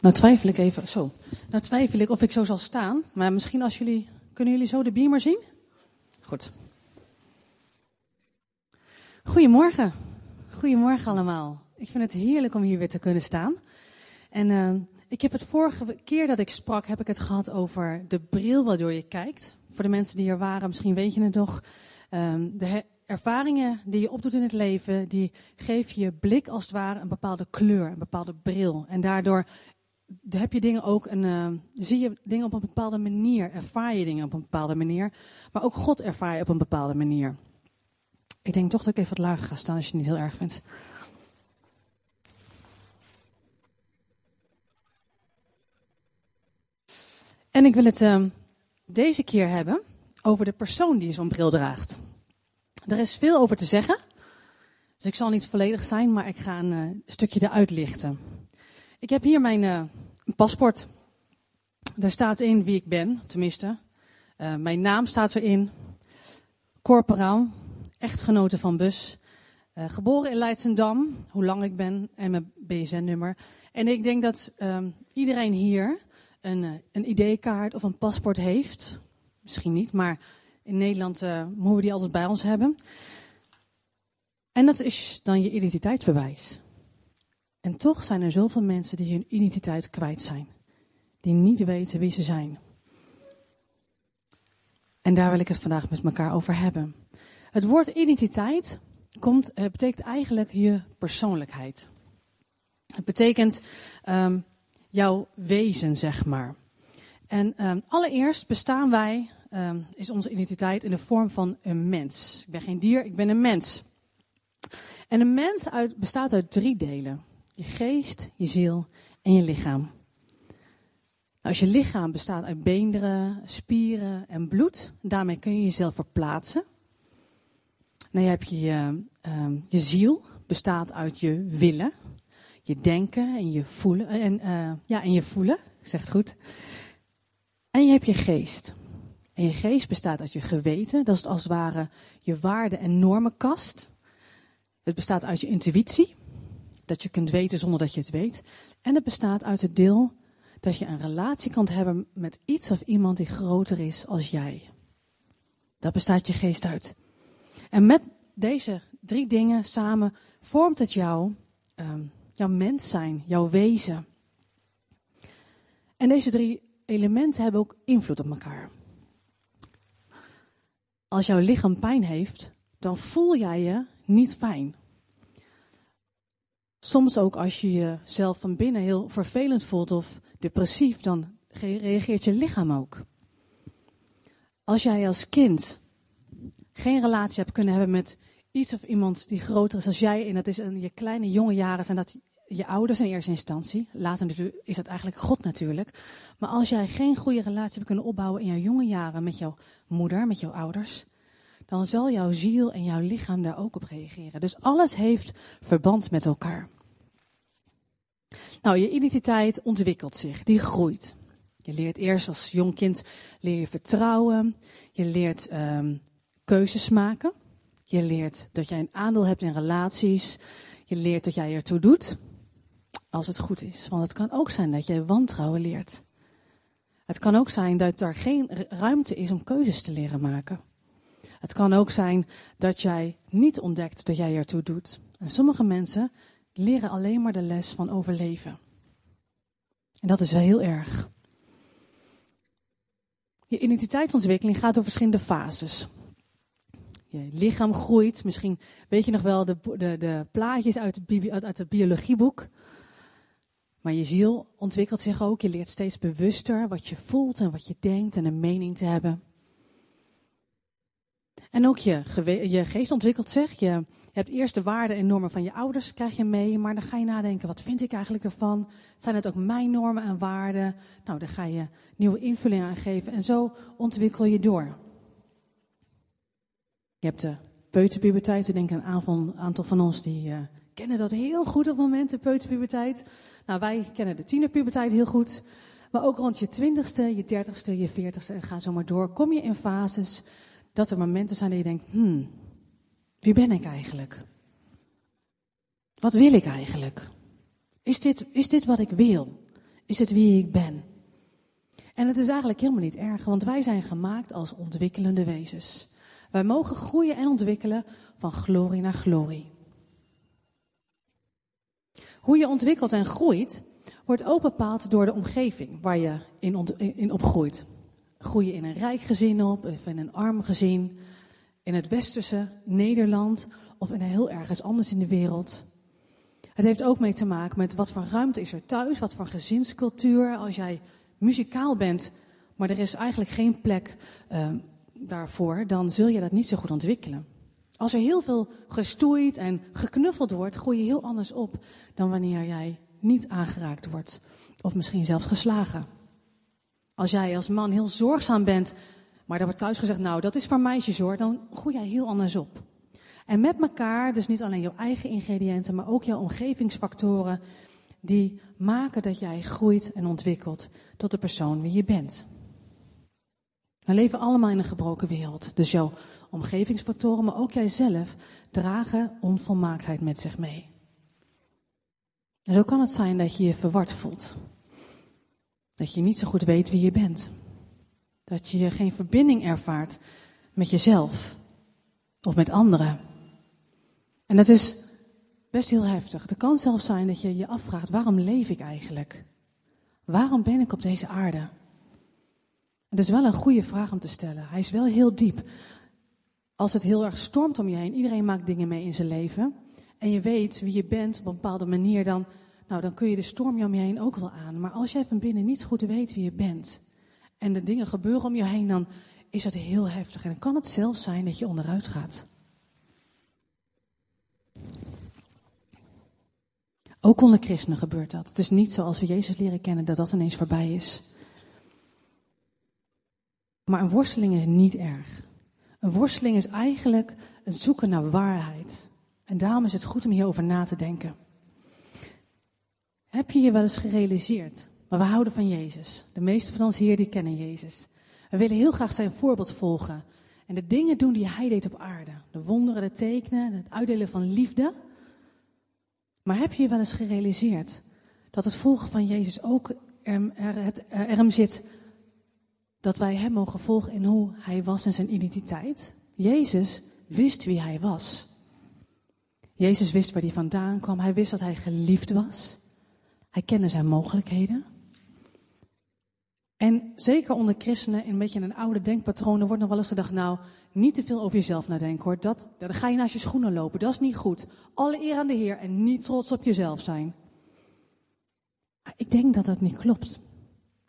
Nou twijfel ik even, zo. Nou twijfel ik of ik zo zal staan. Maar misschien als jullie, kunnen jullie zo de beamer zien? Goed. Goedemorgen. Goedemorgen allemaal. Ik vind het heerlijk om hier weer te kunnen staan. En uh, ik heb het vorige keer dat ik sprak, heb ik het gehad over de bril waardoor je kijkt. Voor de mensen die er waren, misschien weet je het nog. Um, de ervaringen die je opdoet in het leven, die geven je blik als het ware een bepaalde kleur, een bepaalde bril. En daardoor heb je dingen ook een, uh, zie je dingen op een bepaalde manier, ervaar je dingen op een bepaalde manier, maar ook God ervaar je op een bepaalde manier. Ik denk toch dat ik even wat lager ga staan als je het niet heel erg vindt. En ik wil het uh, deze keer hebben over de persoon die zo'n bril draagt. Er is veel over te zeggen, dus ik zal niet volledig zijn, maar ik ga een uh, stukje eruit lichten. Ik heb hier mijn uh, paspoort. Daar staat in wie ik ben, tenminste. Uh, mijn naam staat erin. Corporaal, echtgenote van Bus. Uh, geboren in Leidsendam, hoe lang ik ben en mijn BSN-nummer. En ik denk dat um, iedereen hier een, een ID-kaart of een paspoort heeft. Misschien niet, maar in Nederland moeten we die altijd bij ons hebben. En dat is dan je identiteitsbewijs. En toch zijn er zoveel mensen die hun identiteit kwijt zijn. Die niet weten wie ze zijn. En daar wil ik het vandaag met elkaar over hebben. Het woord identiteit komt, het betekent eigenlijk je persoonlijkheid. Het betekent um, jouw wezen, zeg maar. En um, allereerst bestaan wij, um, is onze identiteit in de vorm van een mens. Ik ben geen dier, ik ben een mens. En een mens bestaat uit drie delen je geest, je ziel en je lichaam. Nou, als je lichaam bestaat uit beenderen, spieren en bloed, daarmee kun je jezelf verplaatsen. Dan heb je je, uh, je ziel, bestaat uit je willen, je denken en je voelen. En, uh, ja, en je voelen, het goed. En je hebt je geest. En je geest bestaat uit je geweten, dat is als het ware je waarde- en normenkast. Het bestaat uit je intuïtie, dat je kunt weten zonder dat je het weet. En het bestaat uit het deel dat je een relatie kan hebben met iets of iemand die groter is als jij. Dat bestaat je geest uit. En met deze drie dingen samen vormt het jou, um, jouw mens zijn, jouw wezen. En deze drie elementen hebben ook invloed op elkaar. Als jouw lichaam pijn heeft, dan voel jij je niet fijn. Soms ook als je jezelf van binnen heel vervelend voelt of depressief, dan reageert je lichaam ook. Als jij als kind geen relatie hebt kunnen hebben met iets of iemand die groter is als jij, en dat is in je kleine jonge jaren, zijn dat je ouders in eerste instantie. Later is dat eigenlijk God natuurlijk. Maar als jij geen goede relatie hebt kunnen opbouwen in jouw jonge jaren met jouw moeder, met jouw ouders, dan zal jouw ziel en jouw lichaam daar ook op reageren. Dus alles heeft verband met elkaar. Nou, je identiteit ontwikkelt zich, die groeit. Je leert eerst als jong kind leer je vertrouwen, je leert um, keuzes maken, je leert dat jij een aandeel hebt in relaties, je leert dat jij ertoe doet, als het goed is. Want het kan ook zijn dat jij wantrouwen leert. Het kan ook zijn dat er geen ruimte is om keuzes te leren maken. Het kan ook zijn dat jij niet ontdekt dat jij ertoe doet. En sommige mensen leren alleen maar de les van overleven. En dat is wel heel erg. Je identiteitsontwikkeling gaat door verschillende fases. Je lichaam groeit. Misschien weet je nog wel de, de, de plaatjes uit het, uit het biologieboek. Maar je ziel ontwikkelt zich ook. Je leert steeds bewuster wat je voelt en wat je denkt en een mening te hebben. En ook je, je geest ontwikkelt zich. Je, hebt eerst de waarden en normen van je ouders, krijg je mee. Maar dan ga je nadenken, wat vind ik eigenlijk ervan? Zijn het ook mijn normen en waarden? Nou, daar ga je nieuwe invulling aan geven. En zo ontwikkel je door. Je hebt de peuterpuberteit. Ik denk een aantal van ons die uh, kennen dat heel goed op het moment, de peuterpuberteit. Nou, wij kennen de tienerpuberteit heel goed. Maar ook rond je twintigste, je dertigste, je veertigste en ga zo maar door. Kom je in fases dat er momenten zijn dat je denkt, hmm, wie ben ik eigenlijk? Wat wil ik eigenlijk? Is dit, is dit wat ik wil? Is het wie ik ben? En het is eigenlijk helemaal niet erg, want wij zijn gemaakt als ontwikkelende wezens. Wij mogen groeien en ontwikkelen van glorie naar glorie. Hoe je ontwikkelt en groeit, wordt ook bepaald door de omgeving waar je in, in opgroeit. Groei je in een rijk gezin op, of in een arm gezin, in het westerse Nederland of in heel ergens anders in de wereld. Het heeft ook mee te maken met wat voor ruimte is er thuis, wat voor gezinscultuur. Als jij muzikaal bent, maar er is eigenlijk geen plek uh, daarvoor, dan zul je dat niet zo goed ontwikkelen. Als er heel veel gestoeid en geknuffeld wordt, groei je heel anders op dan wanneer jij niet aangeraakt wordt. Of misschien zelfs geslagen. Als jij als man heel zorgzaam bent, maar er wordt thuis gezegd, nou dat is voor meisjes hoor, dan groei jij heel anders op. En met elkaar, dus niet alleen jouw eigen ingrediënten, maar ook jouw omgevingsfactoren, die maken dat jij groeit en ontwikkelt tot de persoon wie je bent. We leven allemaal in een gebroken wereld, dus jouw omgevingsfactoren, maar ook jijzelf dragen onvolmaaktheid met zich mee. En zo kan het zijn dat je je verward voelt. Dat je niet zo goed weet wie je bent. Dat je geen verbinding ervaart met jezelf of met anderen. En dat is best heel heftig. Het kan zelfs zijn dat je je afvraagt, waarom leef ik eigenlijk? Waarom ben ik op deze aarde? Dat is wel een goede vraag om te stellen. Hij is wel heel diep. Als het heel erg stormt om je heen, iedereen maakt dingen mee in zijn leven. En je weet wie je bent op een bepaalde manier, dan, nou, dan kun je de storm om je heen ook wel aan. Maar als jij van binnen niet goed weet wie je bent en de dingen gebeuren om je heen, dan is dat heel heftig. En dan kan het zelfs zijn dat je onderuit gaat. Ook onder christenen gebeurt dat. Het is niet zoals we Jezus leren kennen dat dat ineens voorbij is. Maar een worsteling is niet erg. Een worsteling is eigenlijk het zoeken naar waarheid. En daarom is het goed om hierover na te denken. Heb je je wel eens gerealiseerd? Maar we houden van Jezus. De meeste van ons hier die kennen Jezus. We willen heel graag zijn voorbeeld volgen. En de dingen doen die hij deed op aarde. De wonderen, de tekenen, het uitdelen van liefde. Maar heb je je wel eens gerealiseerd dat het volgen van Jezus ook er, er, er zit dat wij hem mogen volgen in hoe hij was en zijn identiteit? Jezus wist wie hij was. Jezus wist waar hij vandaan kwam. Hij wist dat hij geliefd was. Hij kende zijn mogelijkheden. En zeker onder christenen, een beetje een oude denkpatroon, wordt nog wel eens gedacht, nou, niet te veel over jezelf nadenken hoor. Dat, dan ga je naast je schoenen lopen, dat is niet goed. Alle eer aan de Heer en niet trots op jezelf zijn. Ik denk dat dat niet klopt.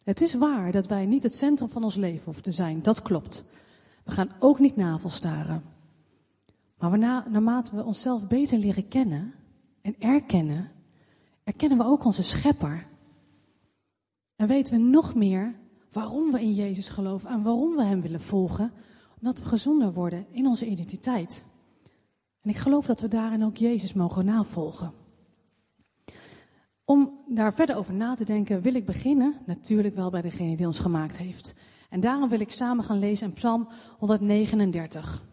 Het is waar dat wij niet het centrum van ons leven hoeven te zijn, dat klopt. We gaan ook niet navelstaren. Maar naarmate we onszelf beter leren kennen en erkennen, erkennen we ook onze schepper. En weten we nog meer waarom we in Jezus geloven en waarom we Hem willen volgen, omdat we gezonder worden in onze identiteit. En ik geloof dat we daarin ook Jezus mogen navolgen. Om daar verder over na te denken, wil ik beginnen, natuurlijk wel bij degene die ons gemaakt heeft. En daarom wil ik samen gaan lezen in Psalm 139.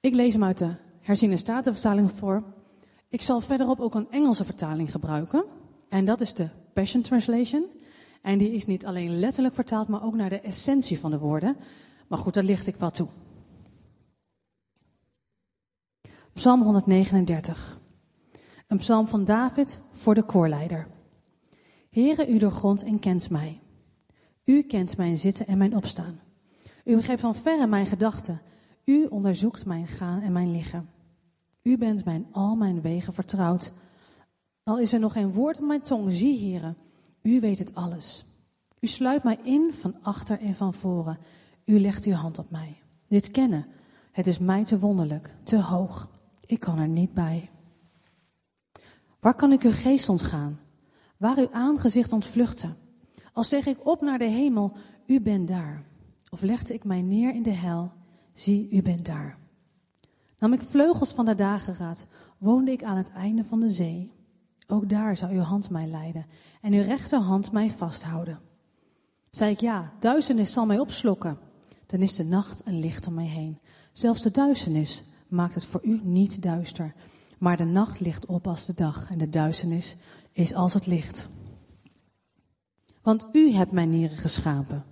Ik lees hem uit de herziene statenvertaling voor. Ik zal verderop ook een Engelse vertaling gebruiken. En dat is de Passion Translation. En die is niet alleen letterlijk vertaald, maar ook naar de essentie van de woorden. Maar goed, daar licht ik wat toe. Psalm 139. Een psalm van David voor de koorleider. Heere, u doorgrondt en kent mij. U kent mijn zitten en mijn opstaan. U begrijpt van verre mijn gedachten. U onderzoekt mijn gaan en mijn liggen. U bent mijn al mijn wegen vertrouwd. Al is er nog geen woord op mijn tong, zie, heren, u weet het alles. U sluit mij in van achter en van voren. U legt uw hand op mij. Dit kennen, het is mij te wonderlijk, te hoog. Ik kan er niet bij. Waar kan ik uw geest ontgaan? Waar uw aangezicht ontvluchten? Als steeg ik op naar de hemel, u bent daar. Of legde ik mij neer in de hel, zie, u bent daar. Nam ik vleugels van de dageraad, woonde ik aan het einde van de zee. Ook daar zou uw hand mij leiden en uw rechterhand mij vasthouden. Zei ik ja, duisternis zal mij opslokken. Dan is de nacht een licht om mij heen. Zelfs de duisternis maakt het voor u niet duister. Maar de nacht ligt op als de dag en de duisternis is als het licht. Want u hebt mijn nieren geschapen,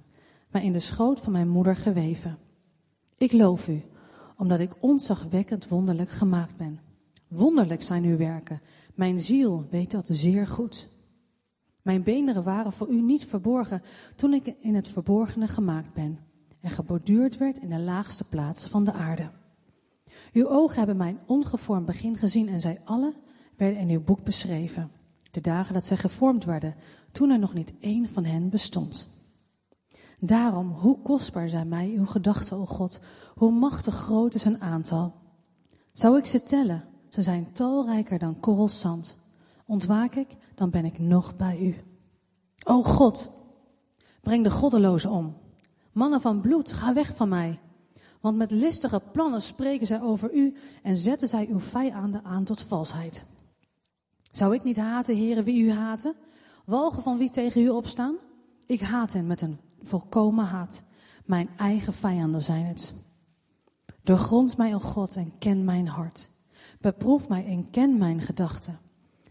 mij in de schoot van mijn moeder geweven. Ik loof u, omdat ik onzagwekkend wonderlijk gemaakt ben. Wonderlijk zijn uw werken. Mijn ziel weet dat zeer goed. Mijn beenderen waren voor u niet verborgen toen ik in het verborgene gemaakt ben en geborduurd werd in de laagste plaats van de aarde. Uw ogen hebben mijn ongevormd begin gezien en zij alle werden in uw boek beschreven. De dagen dat zij gevormd werden, toen er nog niet één van hen bestond. Daarom, hoe kostbaar zijn mij uw gedachten, o God, hoe machtig groot is een aantal. Zou ik ze tellen, ze zijn talrijker dan korrels zand. Ontwaak ik, dan ben ik nog bij u. O God, breng de goddelozen om. Mannen van bloed, ga weg van mij. Want met listige plannen spreken zij over u en zetten zij uw vijanden aan tot valsheid. Zou ik niet haten, heren, wie u haten? Walgen van wie tegen u opstaan? Ik haat hen met een volkomen haat. Mijn eigen vijanden zijn het. Doorgrond mij, o God, en ken mijn hart. Beproef mij en ken mijn gedachten.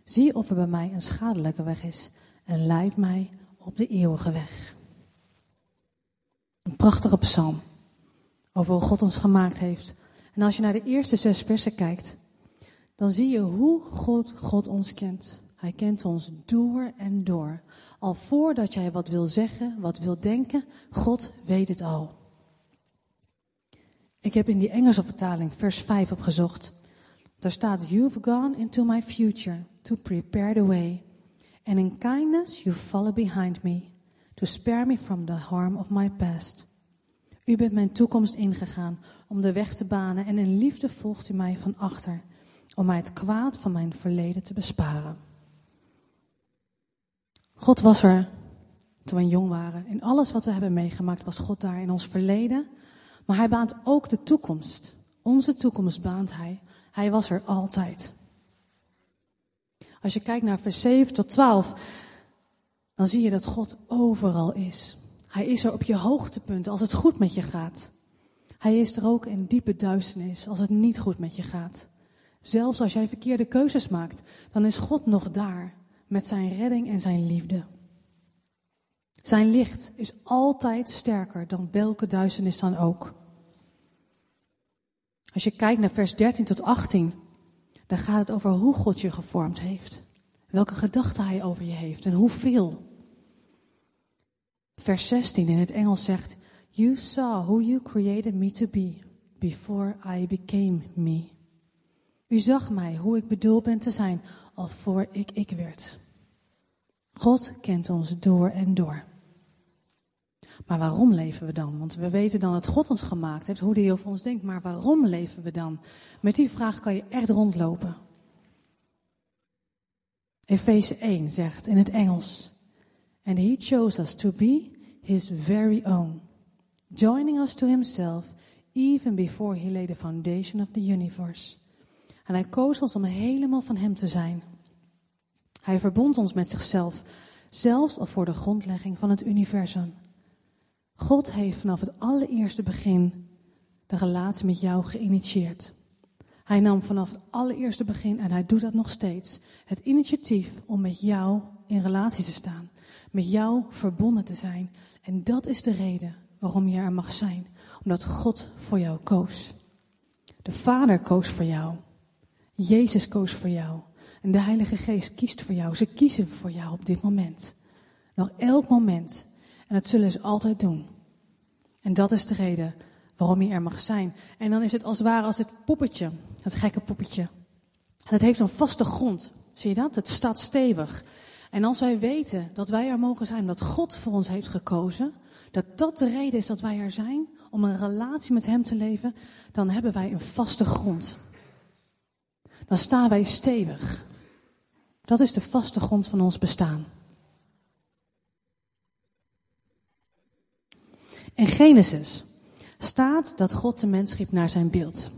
Zie of er bij mij een schadelijke weg is en leid mij op de eeuwige weg. Een prachtige psalm over hoe God ons gemaakt heeft. En als je naar de eerste zes versen kijkt, dan zie je hoe God God ons kent. Hij kent ons door en door. Al voordat jij wat wil zeggen, wat wil denken, God weet het al. Ik heb in die Engelse vertaling vers 5 opgezocht. Daar staat, You've gone into my future to prepare the way. And in kindness you follow behind me to spare me from the harm of my past. U bent mijn toekomst ingegaan om de weg te banen en in liefde volgt u mij van achter om mij het kwaad van mijn verleden te besparen. God was er toen we jong waren. In alles wat we hebben meegemaakt was God daar in ons verleden. Maar hij baant ook de toekomst. Onze toekomst baant hij. Hij was er altijd. Als je kijkt naar vers 7 tot 12, dan zie je dat God overal is. Hij is er op je hoogtepunt als het goed met je gaat. Hij is er ook in diepe duisternis als het niet goed met je gaat. Zelfs als jij verkeerde keuzes maakt, dan is God nog daar met zijn redding en zijn liefde. Zijn licht is altijd sterker dan welke duisternis dan ook. Als je kijkt naar vers 13 tot 18, dan gaat het over hoe God je gevormd heeft. Welke gedachten hij over je heeft en hoeveel. Vers 16 in het Engels zegt: You saw who you created me to be before I became me. U zag mij hoe ik bedoeld ben te zijn, al voor ik ik werd. God kent ons door en door. Maar waarom leven we dan? Want we weten dan dat God ons gemaakt heeft, hoe hij over ons denkt. Maar waarom leven we dan? Met die vraag kan je echt rondlopen. Efeze 1 zegt in het Engels: And he chose us to be his very own, joining us to himself even before he laid the foundation of the universe. En hij koos ons om helemaal van hem te zijn. Hij verbond ons met zichzelf, zelfs al voor de grondlegging van het universum. God heeft vanaf het allereerste begin de relatie met jou geïnitieerd. Hij nam vanaf het allereerste begin, en hij doet dat nog steeds, het initiatief om met jou in relatie te staan. Met jou verbonden te zijn. En dat is de reden waarom je er mag zijn. Omdat God voor jou koos. De Vader koos voor jou. Jezus koos voor jou. En de Heilige Geest kiest voor jou. Ze kiezen voor jou op dit moment. Nog elk moment. En dat zullen ze altijd doen. En dat is de reden waarom je er mag zijn. En dan is het als het ware als het poppetje, het gekke poppetje. Het heeft een vaste grond. Zie je dat? Het staat stevig. En als wij weten dat wij er mogen zijn, dat God voor ons heeft gekozen, dat dat de reden is dat wij er zijn, om een relatie met Hem te leven, dan hebben wij een vaste grond. Dan staan wij stevig. Dat is de vaste grond van ons bestaan. In Genesis staat dat God de mens schiep naar zijn beeld.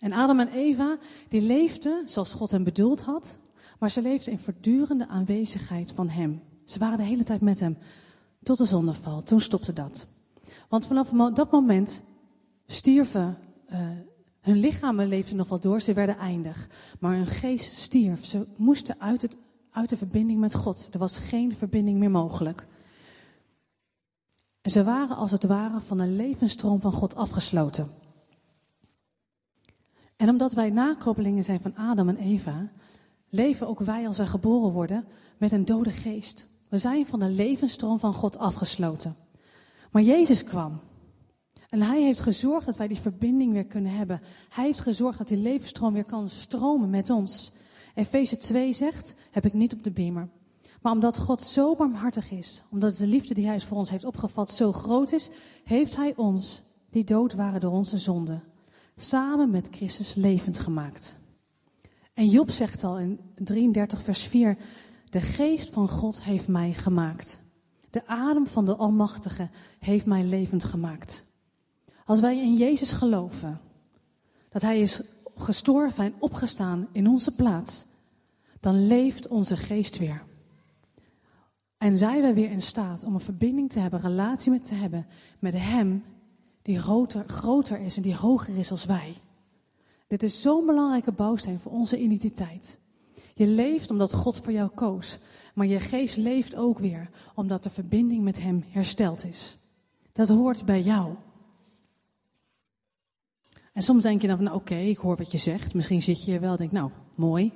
En Adam en Eva, die leefden zoals God hem bedoeld had, maar ze leefden in voortdurende aanwezigheid van hem. Ze waren de hele tijd met hem, tot de zonneval. Toen stopte dat. Want vanaf dat moment stierven, uh, hun lichamen leefden nog wel door, ze werden eindig. Maar hun geest stierf. Ze moesten uit, het, uit de verbinding met God. Er was geen verbinding meer mogelijk. Ze waren als het ware van de levensstroom van God afgesloten. En omdat wij nakoppelingen zijn van Adam en Eva, leven ook wij als wij geboren worden met een dode geest. We zijn van de levensstroom van God afgesloten. Maar Jezus kwam. En hij heeft gezorgd dat wij die verbinding weer kunnen hebben. Hij heeft gezorgd dat die levensstroom weer kan stromen met ons. Efeze 2 zegt, heb ik niet op de beamer. Maar omdat God zo barmhartig is, omdat de liefde die hij voor ons heeft opgevat zo groot is, heeft hij ons, die dood waren door onze zonden, samen met Christus levend gemaakt. En Job zegt al in 33 vers 4, de geest van God heeft mij gemaakt. De adem van de Almachtige heeft mij levend gemaakt. Als wij in Jezus geloven, dat Hij is gestorven en opgestaan in onze plaats, dan leeft onze geest weer. En zijn wij weer in staat om een verbinding te hebben, relatie met te hebben met Hem die groter, groter is en die hoger is als wij. Dit is zo'n belangrijke bouwsteen voor onze identiteit. Je leeft omdat God voor jou koos, maar je geest leeft ook weer omdat de verbinding met Hem hersteld is. Dat hoort bij jou. En soms denk je dan, nou oké, ik hoor wat je zegt. Misschien zit je wel en denk, nou mooi,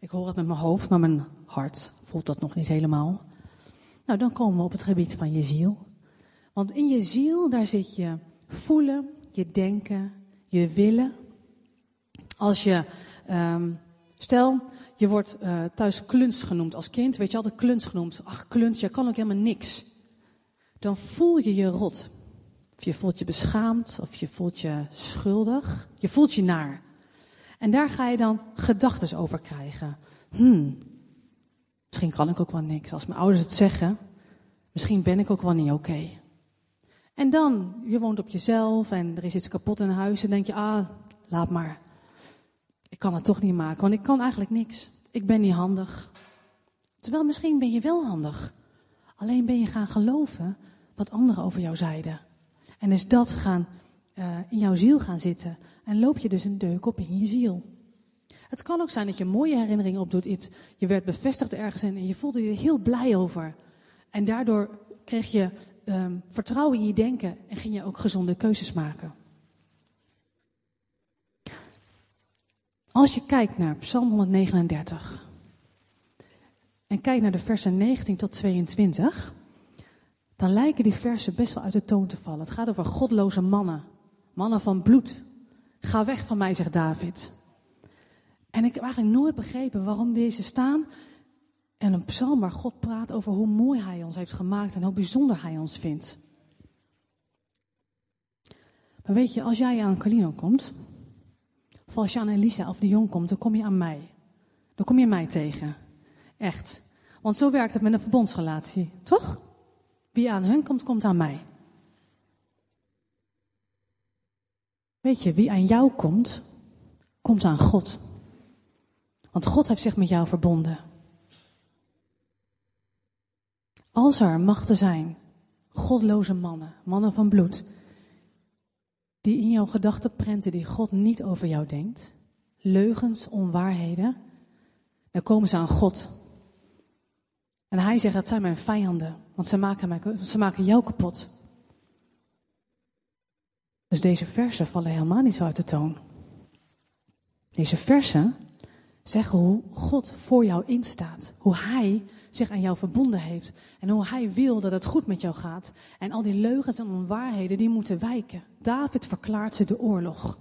ik hoor het met mijn hoofd, maar mijn hart voelt dat nog niet helemaal. Nou, dan komen we op het gebied van je ziel. Want in je ziel, daar zit je voelen, je denken, je willen. Als je, um, stel, je wordt uh, thuis kluns genoemd als kind, weet je altijd kluns genoemd. Ach, kluns, je kan ook helemaal niks. Dan voel je je rot. Of je voelt je beschaamd, of je voelt je schuldig. Je voelt je naar. En daar ga je dan gedachten over krijgen. Hmm, misschien kan ik ook wel niks. Als mijn ouders het zeggen, misschien ben ik ook wel niet oké. En dan, je woont op jezelf en er is iets kapot in huis en denk je, ah, laat maar. Ik kan het toch niet maken, want ik kan eigenlijk niks. Ik ben niet handig. Terwijl misschien ben je wel handig. Alleen ben je gaan geloven wat anderen over jou zeiden. En is dat gaan uh, in jouw ziel gaan zitten. En loop je dus een deuk op in je ziel. Het kan ook zijn dat je mooie herinneringen opdoet. Je werd bevestigd ergens in en je voelde je heel blij over. En daardoor kreeg je um, vertrouwen in je denken en ging je ook gezonde keuzes maken. Als je kijkt naar Psalm 139 en kijkt naar de versen 19 tot 22, dan lijken die versen best wel uit de toon te vallen. Het gaat over godloze mannen, mannen van bloed. Ga weg van mij, zegt David. En ik heb eigenlijk nooit begrepen waarom deze staan. En een psalm waar God praat over hoe mooi Hij ons heeft gemaakt en hoe bijzonder Hij ons vindt. Maar weet je, als jij aan Carlino komt, of als je aan Elisa of de Jong komt, dan kom je aan mij. Dan kom je mij tegen. Echt. Want zo werkt het met een verbondsrelatie, toch? Wie aan hun komt, komt aan mij. Weet je, wie aan jou komt, komt aan God. Want God heeft zich met jou verbonden. Als er machten zijn, godloze mannen, mannen van bloed, die in jouw gedachten prenten die God niet over jou denkt, leugens, onwaarheden, dan komen ze aan God. En hij zegt, dat zijn mijn vijanden, want ze maken, mij, ze maken jou kapot. Dus deze versen vallen helemaal niet zo uit de toon. Deze versen zeggen hoe God voor jou instaat. Hoe Hij zich aan jou verbonden heeft. En hoe Hij wil dat het goed met jou gaat. En al die leugens en onwaarheden, die moeten wijken. David verklaart ze de oorlog.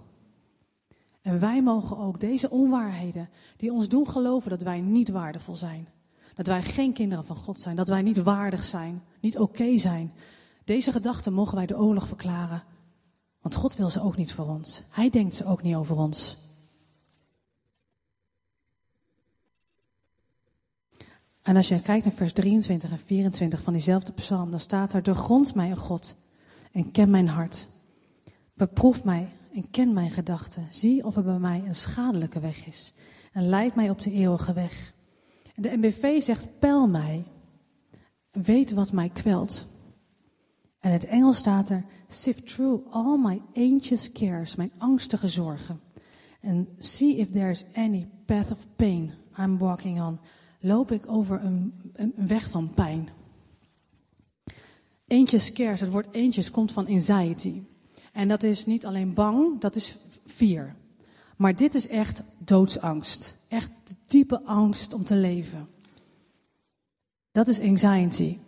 En wij mogen ook deze onwaarheden, die ons doen geloven dat wij niet waardevol zijn. Dat wij geen kinderen van God zijn. Dat wij niet waardig zijn. Niet oké zijn. Deze gedachten mogen wij de oorlog verklaren. Want God wil ze ook niet voor ons. Hij denkt ze ook niet over ons. En als je kijkt naar vers 23 en 24 van diezelfde psalm, dan staat er: Doorgrond mij, o God, en ken mijn hart. Beproef mij en ken mijn gedachten. Zie of er bij mij een schadelijke weg is. En leid mij op de eeuwige weg. De MBV zegt: Peil mij. Weet wat mij kwelt. En het Engels staat er: Sift through all my anxious cares, mijn angstige zorgen. And see if there is any path of pain I'm walking on loop ik over een, een weg van pijn. Eentje scares, het woord eentjes komt van anxiety. En dat is niet alleen bang, dat is vier. Maar dit is echt doodsangst. Echt diepe angst om te leven. Dat is anxiety.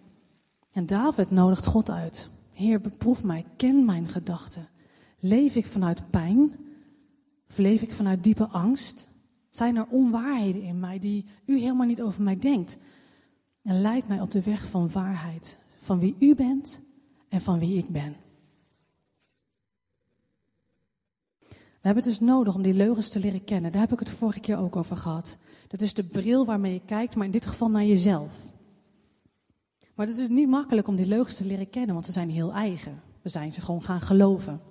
En David nodigt God uit. Heer, beproef mij, ken mijn gedachten. Leef ik vanuit pijn? Of leef ik vanuit diepe angst? Zijn er onwaarheden in mij die u helemaal niet over mij denkt? En leid mij op de weg van waarheid, van wie u bent en van wie ik ben. We hebben het dus nodig om die leugens te leren kennen. Daar heb ik het vorige keer ook over gehad. Dat is de bril waarmee je kijkt, maar in dit geval naar jezelf. Maar het is niet makkelijk om die leugens te leren kennen, want ze zijn heel eigen. We zijn ze gewoon gaan geloven.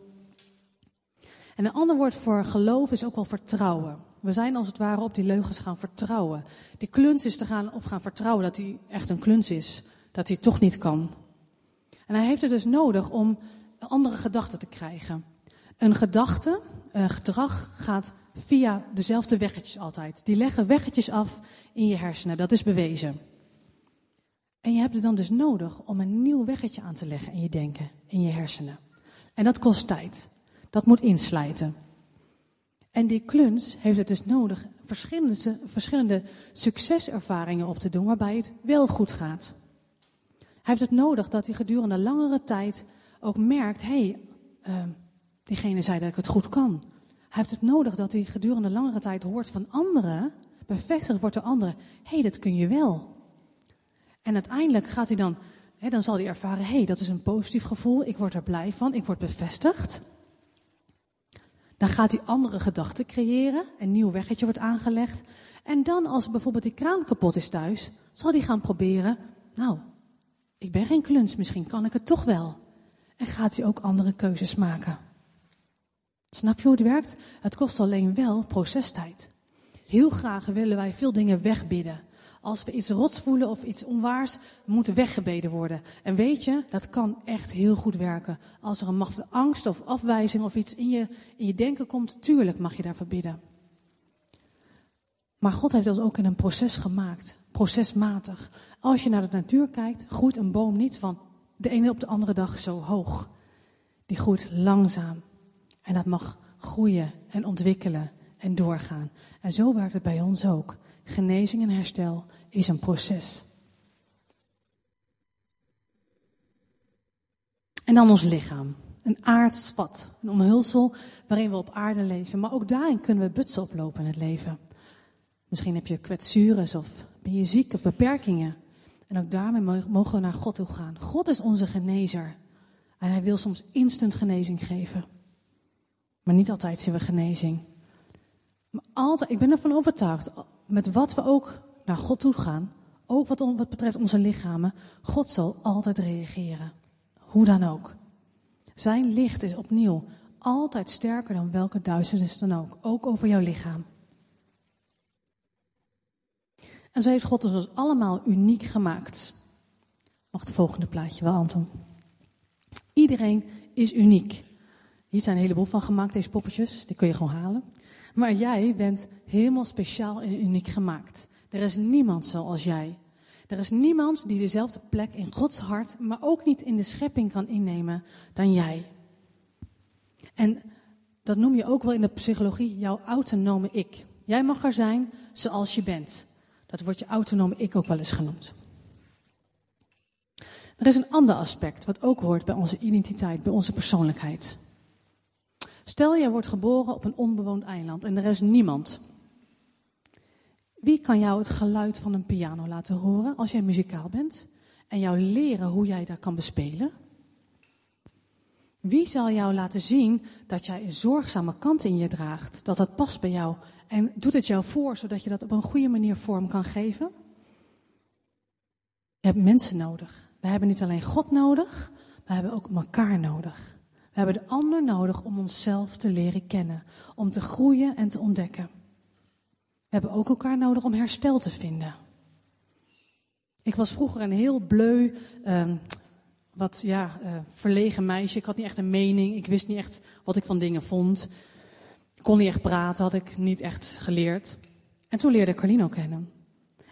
En een ander woord voor geloof is ook wel vertrouwen. We zijn als het ware op die leugens gaan vertrouwen. Die kluns is te gaan op gaan vertrouwen dat hij echt een kluns is. Dat hij toch niet kan. En hij heeft het dus nodig om andere gedachten te krijgen. Een gedachte, een gedrag gaat via dezelfde weggetjes altijd. Die leggen weggetjes af in je hersenen. Dat is bewezen. En je hebt het dan dus nodig om een nieuw weggetje aan te leggen in je denken, in je hersenen. En dat kost tijd. Dat moet inslijten. En die kluns heeft het dus nodig verschillende, verschillende succeservaringen op te doen waarbij het wel goed gaat. Hij heeft het nodig dat hij gedurende langere tijd ook merkt, hé, hey, uh, diegene zei dat ik het goed kan. Hij heeft het nodig dat hij gedurende langere tijd hoort van anderen, bevestigd wordt door anderen, hé, hey, dat kun je wel. En uiteindelijk gaat hij dan, hè, dan zal hij ervaren, hé, hey, dat is een positief gevoel, ik word er blij van, ik word bevestigd. Dan gaat hij andere gedachten creëren, een nieuw weggetje wordt aangelegd. En dan als bijvoorbeeld die kraan kapot is thuis, zal hij gaan proberen, nou, ik ben geen kluns, misschien kan ik het toch wel. En gaat hij ook andere keuzes maken. Snap je hoe het werkt? Het kost alleen wel procestijd. Heel graag willen wij veel dingen wegbidden. Als we iets rots voelen of iets onwaars, moet weggebeden worden. En weet je, dat kan echt heel goed werken. Als er een macht van angst of afwijzing of iets in je, in je denken komt, tuurlijk mag je daarvoor bidden. Maar God heeft ons ook in een proces gemaakt, procesmatig. Als je naar de natuur kijkt, groeit een boom niet van de ene op de andere dag zo hoog. Die groeit langzaam. En dat mag groeien en ontwikkelen en doorgaan. En zo werkt het bij ons ook. Genezing en herstel is een proces. En dan ons lichaam. Een aards vat, een omhulsel waarin we op aarde leven. Maar ook daarin kunnen we butsen oplopen in het leven. Misschien heb je kwetsures of ben je ziek of beperkingen. En ook daarmee mogen we naar God toe gaan. God is onze genezer. En hij wil soms instant genezing geven. Maar niet altijd zien we genezing. Maar altijd, ik ben ervan overtuigd, met wat we ook naar God toe gaan, ook wat, wat betreft onze lichamen, God zal altijd reageren. Hoe dan ook. Zijn licht is opnieuw altijd sterker dan welke duisternis dan ook, ook over jouw lichaam. En zo heeft God ons dus allemaal uniek gemaakt. Mag het volgende plaatje wel, Anton? Iedereen is uniek. Hier zijn een heleboel van gemaakt, deze poppetjes. Die kun je gewoon halen. Maar jij bent helemaal speciaal en uniek gemaakt. Er is niemand zoals jij. Er is niemand die dezelfde plek in Gods hart, maar ook niet in de schepping kan innemen dan jij. En dat noem je ook wel in de psychologie jouw autonome ik. Jij mag er zijn zoals je bent. Dat wordt je autonome ik ook wel eens genoemd. Er is een ander aspect wat ook hoort bij onze identiteit, bij onze persoonlijkheid. Stel, jij wordt geboren op een onbewoond eiland en er is niemand. Wie kan jou het geluid van een piano laten horen als jij muzikaal bent en jou leren hoe jij dat kan bespelen? Wie zal jou laten zien dat jij een zorgzame kant in je draagt, dat dat past bij jou en doet het jou voor zodat je dat op een goede manier vorm kan geven? Je hebt mensen nodig. We hebben niet alleen God nodig, we hebben ook elkaar nodig. We hebben de ander nodig om onszelf te leren kennen, om te groeien en te ontdekken. We hebben ook elkaar nodig om herstel te vinden. Ik was vroeger een heel bleu, uh, wat ja, uh, verlegen meisje. Ik had niet echt een mening. Ik wist niet echt wat ik van dingen vond. Ik kon niet echt praten, had ik niet echt geleerd. En toen leerde ik Carlino kennen.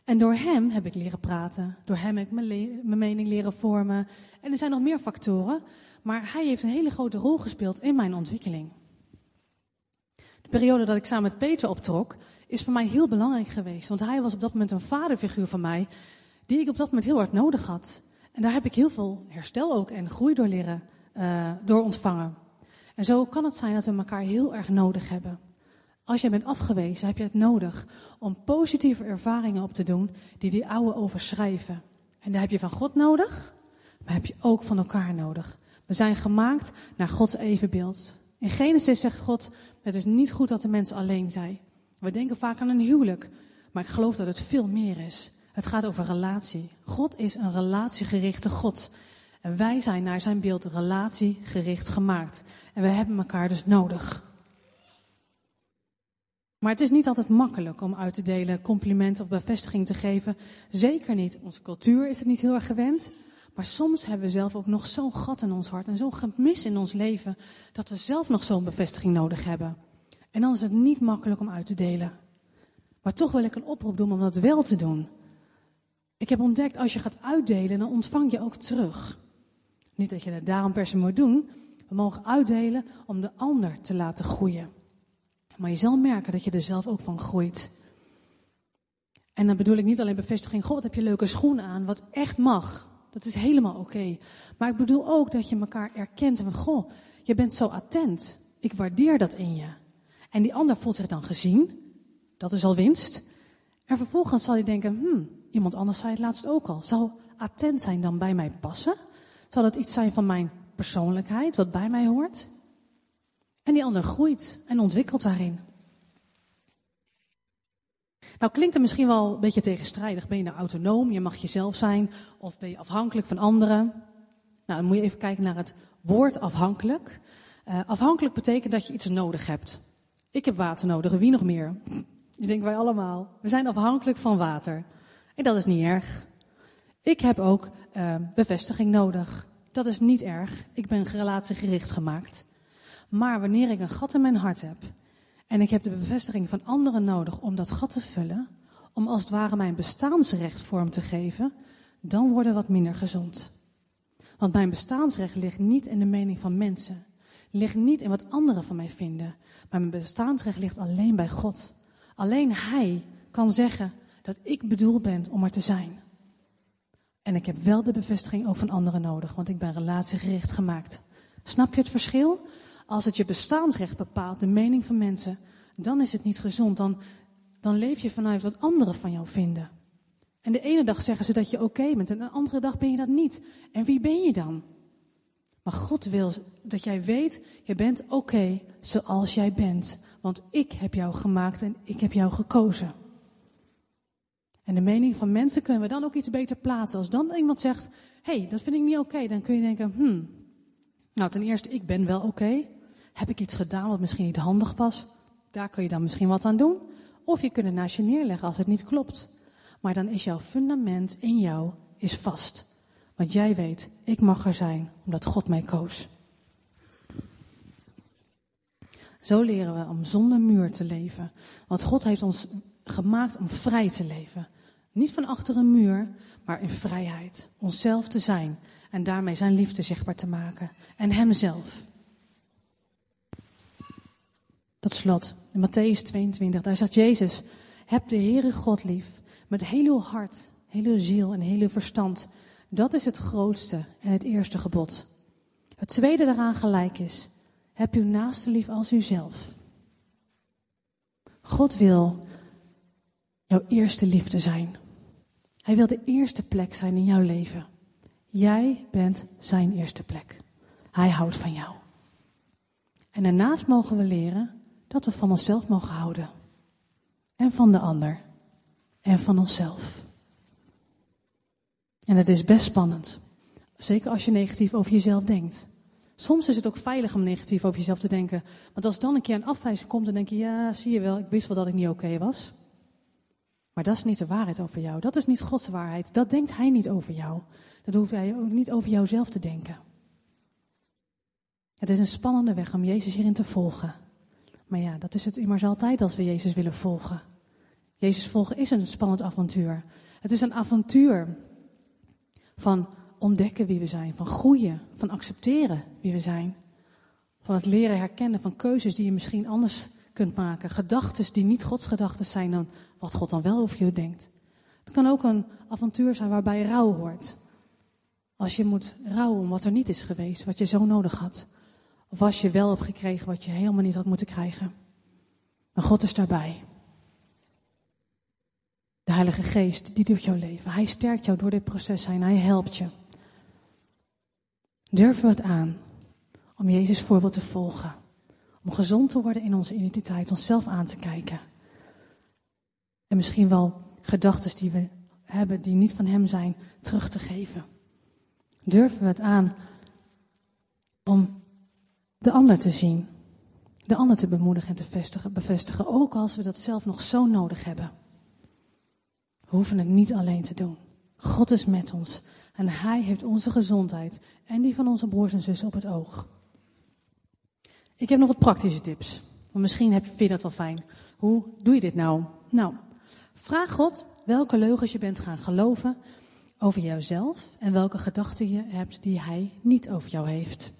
En door hem heb ik leren praten. Door hem heb ik mijn, mening leren vormen. En er zijn nog meer factoren. Maar hij heeft een hele grote rol gespeeld in mijn ontwikkeling. De periode dat ik samen met Peter optrok, is voor mij heel belangrijk geweest. Want hij was op dat moment een vaderfiguur van mij, die ik op dat moment heel hard nodig had. En daar heb ik heel veel herstel ook en groei door leren, uh, door ontvangen. En zo kan het zijn dat we elkaar heel erg nodig hebben. Als jij bent afgewezen, heb je het nodig om positieve ervaringen op te doen die die oude overschrijven. En daar heb je van God nodig, maar heb je ook van elkaar nodig. We zijn gemaakt naar Gods evenbeeld. In Genesis zegt God, het is niet goed dat de mensen alleen zijn. We denken vaak aan een huwelijk, maar ik geloof dat het veel meer is. Het gaat over relatie. God is een relatiegerichte God. En wij zijn naar zijn beeld relatiegericht gemaakt. En we hebben elkaar dus nodig. Maar het is niet altijd makkelijk om uit te delen, complimenten of bevestiging te geven. Zeker niet. Onze cultuur is het niet heel erg gewend. Maar soms hebben we zelf ook nog zo'n gat in ons hart en zo'n gemis in ons leven dat we zelf nog zo'n bevestiging nodig hebben. En dan is het niet makkelijk om uit te delen. Maar toch wil ik een oproep doen om dat wel te doen. Ik heb ontdekt, als je gaat uitdelen, dan ontvang je ook terug. Niet dat je dat daarom per se moet doen. We mogen uitdelen om de ander te laten groeien. Maar je zal merken dat je er zelf ook van groeit. En dan bedoel ik niet alleen bevestiging, God heb je leuke schoenen aan, wat echt mag. Dat is helemaal oké. Maar ik bedoel ook dat je elkaar erkent van, goh, je bent zo attent. Ik waardeer dat in je. En die ander voelt zich dan gezien. Dat is al winst. En vervolgens zal hij denken, hmm, iemand anders zei het laatst ook al. Zal attent zijn dan bij mij passen? Zal het iets zijn van mijn persoonlijkheid, wat bij mij hoort? En die ander groeit en ontwikkelt daarin. Nou klinkt het misschien wel een beetje tegenstrijdig. Ben je nou autonoom, je mag jezelf zijn, of ben je afhankelijk van anderen? Nou, dan moet je even kijken naar het woord afhankelijk. Uh, afhankelijk betekent dat je iets nodig hebt. Ik heb water nodig, wie nog meer? Je denkt wij allemaal. We zijn afhankelijk van water. En dat is niet erg. Ik heb ook uh, bevestiging nodig. Dat is niet erg. Ik ben relatiegericht gemaakt. Maar wanneer ik een gat in mijn hart heb en ik heb de bevestiging van anderen nodig om dat gat te vullen, om als het ware mijn bestaansrecht vorm te geven, dan wordt het wat minder gezond. Want mijn bestaansrecht ligt niet in de mening van mensen, ligt niet in wat anderen van mij vinden, maar mijn bestaansrecht ligt alleen bij God. Alleen Hij kan zeggen dat ik bedoeld ben om er te zijn. En ik heb wel de bevestiging ook van anderen nodig, want ik ben relatiegericht gemaakt. Snap je het verschil? Als het je bestaansrecht bepaalt, de mening van mensen, dan is het niet gezond. Dan, dan leef je vanuit wat anderen van jou vinden. En de ene dag zeggen ze dat je oké bent en de andere dag ben je dat niet. En wie ben je dan? Maar God wil dat jij weet, je bent oké zoals jij bent. Want ik heb jou gemaakt en ik heb jou gekozen. En de mening van mensen kunnen we dan ook iets beter plaatsen. Als dan iemand zegt, hé, hey, dat vind ik niet oké, dan kun je denken, hmm, nou, ten eerste, ik ben wel oké. Heb ik iets gedaan wat misschien niet handig was? Daar kun je dan misschien wat aan doen. Of je kunt het naast je neerleggen als het niet klopt. Maar dan is jouw fundament in jou is vast. Want jij weet, ik mag er zijn omdat God mij koos. Zo leren we om zonder muur te leven. Want God heeft ons gemaakt om vrij te leven. Niet van achter een muur, maar in vrijheid. Onszelf te zijn en daarmee zijn liefde zichtbaar te maken. En hemzelf. Tot slot, in Matthäus 22, daar zegt Jezus, heb de Heere God lief, met heel uw hart, heel uw ziel en heel uw verstand. Dat is het grootste en het eerste gebod. Het tweede daaraan gelijk is, heb uw naaste lief als uzelf. God wil jouw eerste liefde zijn. Hij wil de eerste plek zijn in jouw leven. Jij bent zijn eerste plek. Hij houdt van jou. En daarnaast mogen we leren dat we van onszelf mogen houden. En van de ander. En van onszelf. En het is best spannend. Zeker als je negatief over jezelf denkt. Soms is het ook veilig om negatief over jezelf te denken. Want als dan een keer een afwijzing komt, dan denk je, ja, zie je wel, ik wist wel dat ik niet oké was. Maar dat is niet de waarheid over jou. Dat is niet Gods waarheid. Dat denkt Hij niet over jou. Dat hoef jij ook niet over jouzelf te denken. Het is een spannende weg om Jezus hierin te volgen. Maar ja, dat is het immers altijd als we Jezus willen volgen. Jezus volgen is een spannend avontuur. Het is een avontuur van ontdekken wie we zijn, van groeien, van accepteren wie we zijn. Van het leren herkennen van keuzes die je misschien anders kunt maken. Gedachten die niet Gods gedachten zijn dan wat God dan wel over je denkt. Het kan ook een avontuur zijn waarbij rouw hoort. Als je moet rouwen om wat er niet is geweest, wat je zo nodig had. Of als je wel hebt gekregen wat je helemaal niet had moeten krijgen. Maar God is daarbij. De Heilige Geest, die doet jouw leven. Hij sterkt jou door dit proces heen. Hij helpt je. Durven we het aan om Jezus voorbeeld te volgen? Om gezond te worden in onze identiteit, onszelf aan te kijken. En misschien wel gedachten die we hebben die niet van Hem zijn, terug te geven. Durven we het aan om de ander te zien, de ander te bemoedigen en te bevestigen, ook als we dat zelf nog zo nodig hebben. We hoeven het niet alleen te doen. God is met ons en Hij heeft onze gezondheid en die van onze broers en zussen op het oog. Ik heb nog wat praktische tips. Want misschien heb, vind je dat wel fijn. Hoe doe je dit nou? Nou, vraag God welke leugens je bent gaan geloven over jouzelf en welke gedachten je hebt die Hij niet over jou heeft.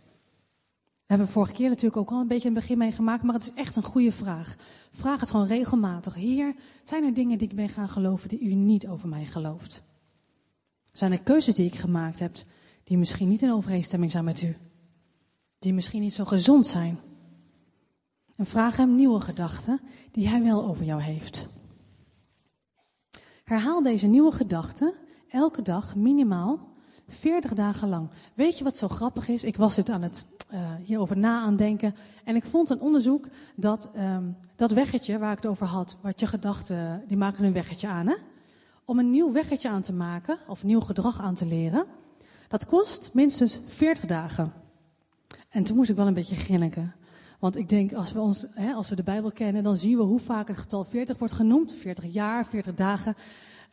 We hebben vorige keer natuurlijk ook al een beetje een begin mee gemaakt, maar het is echt een goede vraag. Vraag het gewoon regelmatig. Heer, zijn er dingen die ik ben gaan geloven die u niet over mij gelooft? Zijn er keuzes die ik gemaakt heb die misschien niet in overeenstemming zijn met u? Die misschien niet zo gezond zijn? En vraag hem nieuwe gedachten die hij wel over jou heeft. Herhaal deze nieuwe gedachten elke dag minimaal 40 dagen lang. Weet je wat zo grappig is? Ik was het aan het uh, hierover na aan denken. En ik vond een onderzoek dat um, dat weggetje waar ik het over had, wat je gedachten, die maken een weggetje aan. Hè? Om een nieuw weggetje aan te maken, of nieuw gedrag aan te leren, dat kost minstens 40 dagen. En toen moest ik wel een beetje grinniken. Want ik denk, als we, ons, hè, als we de Bijbel kennen, dan zien we hoe vaak het getal 40 wordt genoemd. 40 jaar, 40 dagen.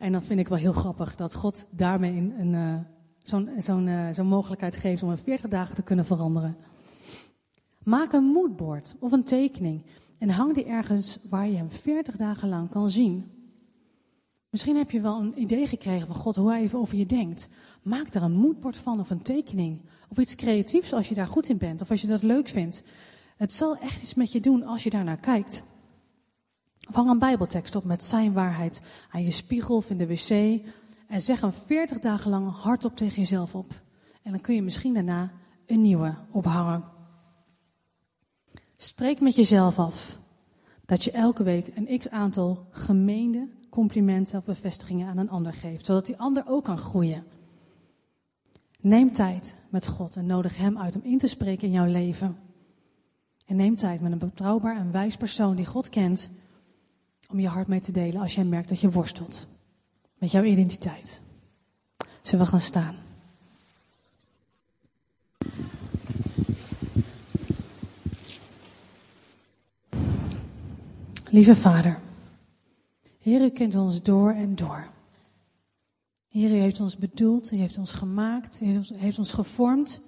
En dan vind ik wel heel grappig dat God daarmee een, uh, zo'n zo'n uh, zo'n mogelijkheid geeft om in 40 dagen te kunnen veranderen. Maak een moodboard of een tekening en hang die ergens waar je hem 40 dagen lang kan zien. Misschien heb je wel een idee gekregen van God hoe hij even over je denkt. Maak daar een moodboard van of een tekening. Of iets creatiefs als je daar goed in bent of als je dat leuk vindt. Het zal echt iets met je doen als je daarnaar kijkt. Hang een bijbeltekst op met zijn waarheid aan je spiegel of in de wc. En zeg hem 40 dagen lang hardop tegen jezelf op. En dan kun je misschien daarna een nieuwe ophangen. Spreek met jezelf af dat je elke week een x aantal gemeende complimenten of bevestigingen aan een ander geeft, zodat die ander ook kan groeien. Neem tijd met God en nodig Hem uit om in te spreken in jouw leven. En neem tijd met een betrouwbaar en wijs persoon die God kent om je hart mee te delen als jij merkt dat je worstelt met jouw identiteit. Zullen we gaan staan? Lieve Vader, Heer, u kent ons door en door. Heer, u heeft ons bedoeld, u heeft ons gemaakt, u heeft ons gevormd.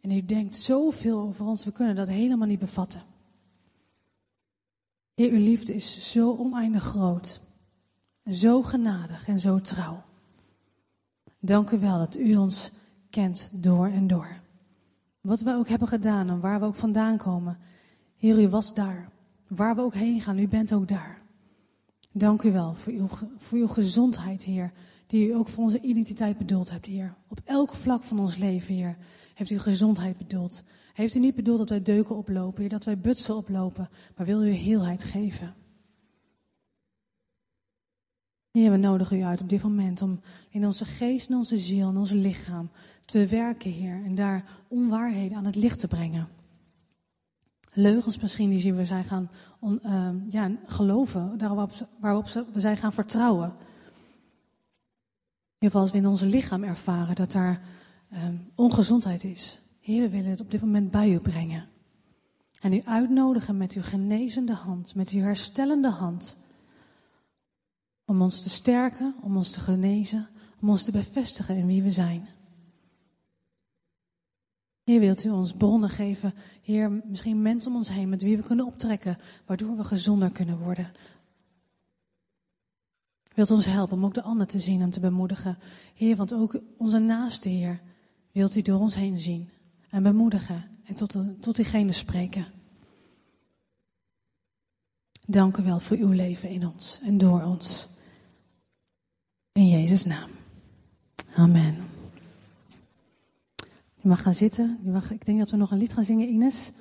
En u denkt zoveel over ons, we kunnen dat helemaal niet bevatten. Heer, uw liefde is zo oneindig groot. Zo genadig en zo trouw. Dank u wel dat u ons kent door en door. Wat we ook hebben gedaan en waar we ook vandaan komen. Heer, u was daar. Waar we ook heen gaan, u bent ook daar. Dank u wel voor uw, voor uw gezondheid, Heer. Die u ook voor onze identiteit bedoeld hebt, Heer. Op elk vlak van ons leven, Heer, heeft u gezondheid bedoeld. Heeft u niet bedoeld dat wij deuken oplopen, dat wij butsen oplopen, maar wil u heelheid geven. Heer, we nodigen u uit op dit moment om in onze geest, in onze ziel, in ons lichaam te werken, Heer. En daar onwaarheden aan het licht te brengen. Leugens misschien die we zijn gaan uh, ja, geloven, waarop, waarop we zijn gaan vertrouwen. In ieder geval als we in ons lichaam ervaren dat daar um, ongezondheid is. Heer, we willen het op dit moment bij u brengen. En u uitnodigen met uw genezende hand, met uw herstellende hand. Om ons te sterken, om ons te genezen, om ons te bevestigen in wie we zijn. Heer, wilt u ons bronnen geven, Heer, misschien mensen om ons heen met wie we kunnen optrekken, waardoor we gezonder kunnen worden. wilt ons helpen om ook de ander te zien en te bemoedigen. Heer, want ook onze naaste Heer wilt u door ons heen zien en bemoedigen en tot, tot diegene spreken. Dank u wel voor uw leven in ons en door ons. In Jezus' naam. Amen. Je mag gaan zitten. Je mag, ik denk dat we nog een lied gaan zingen, Ines.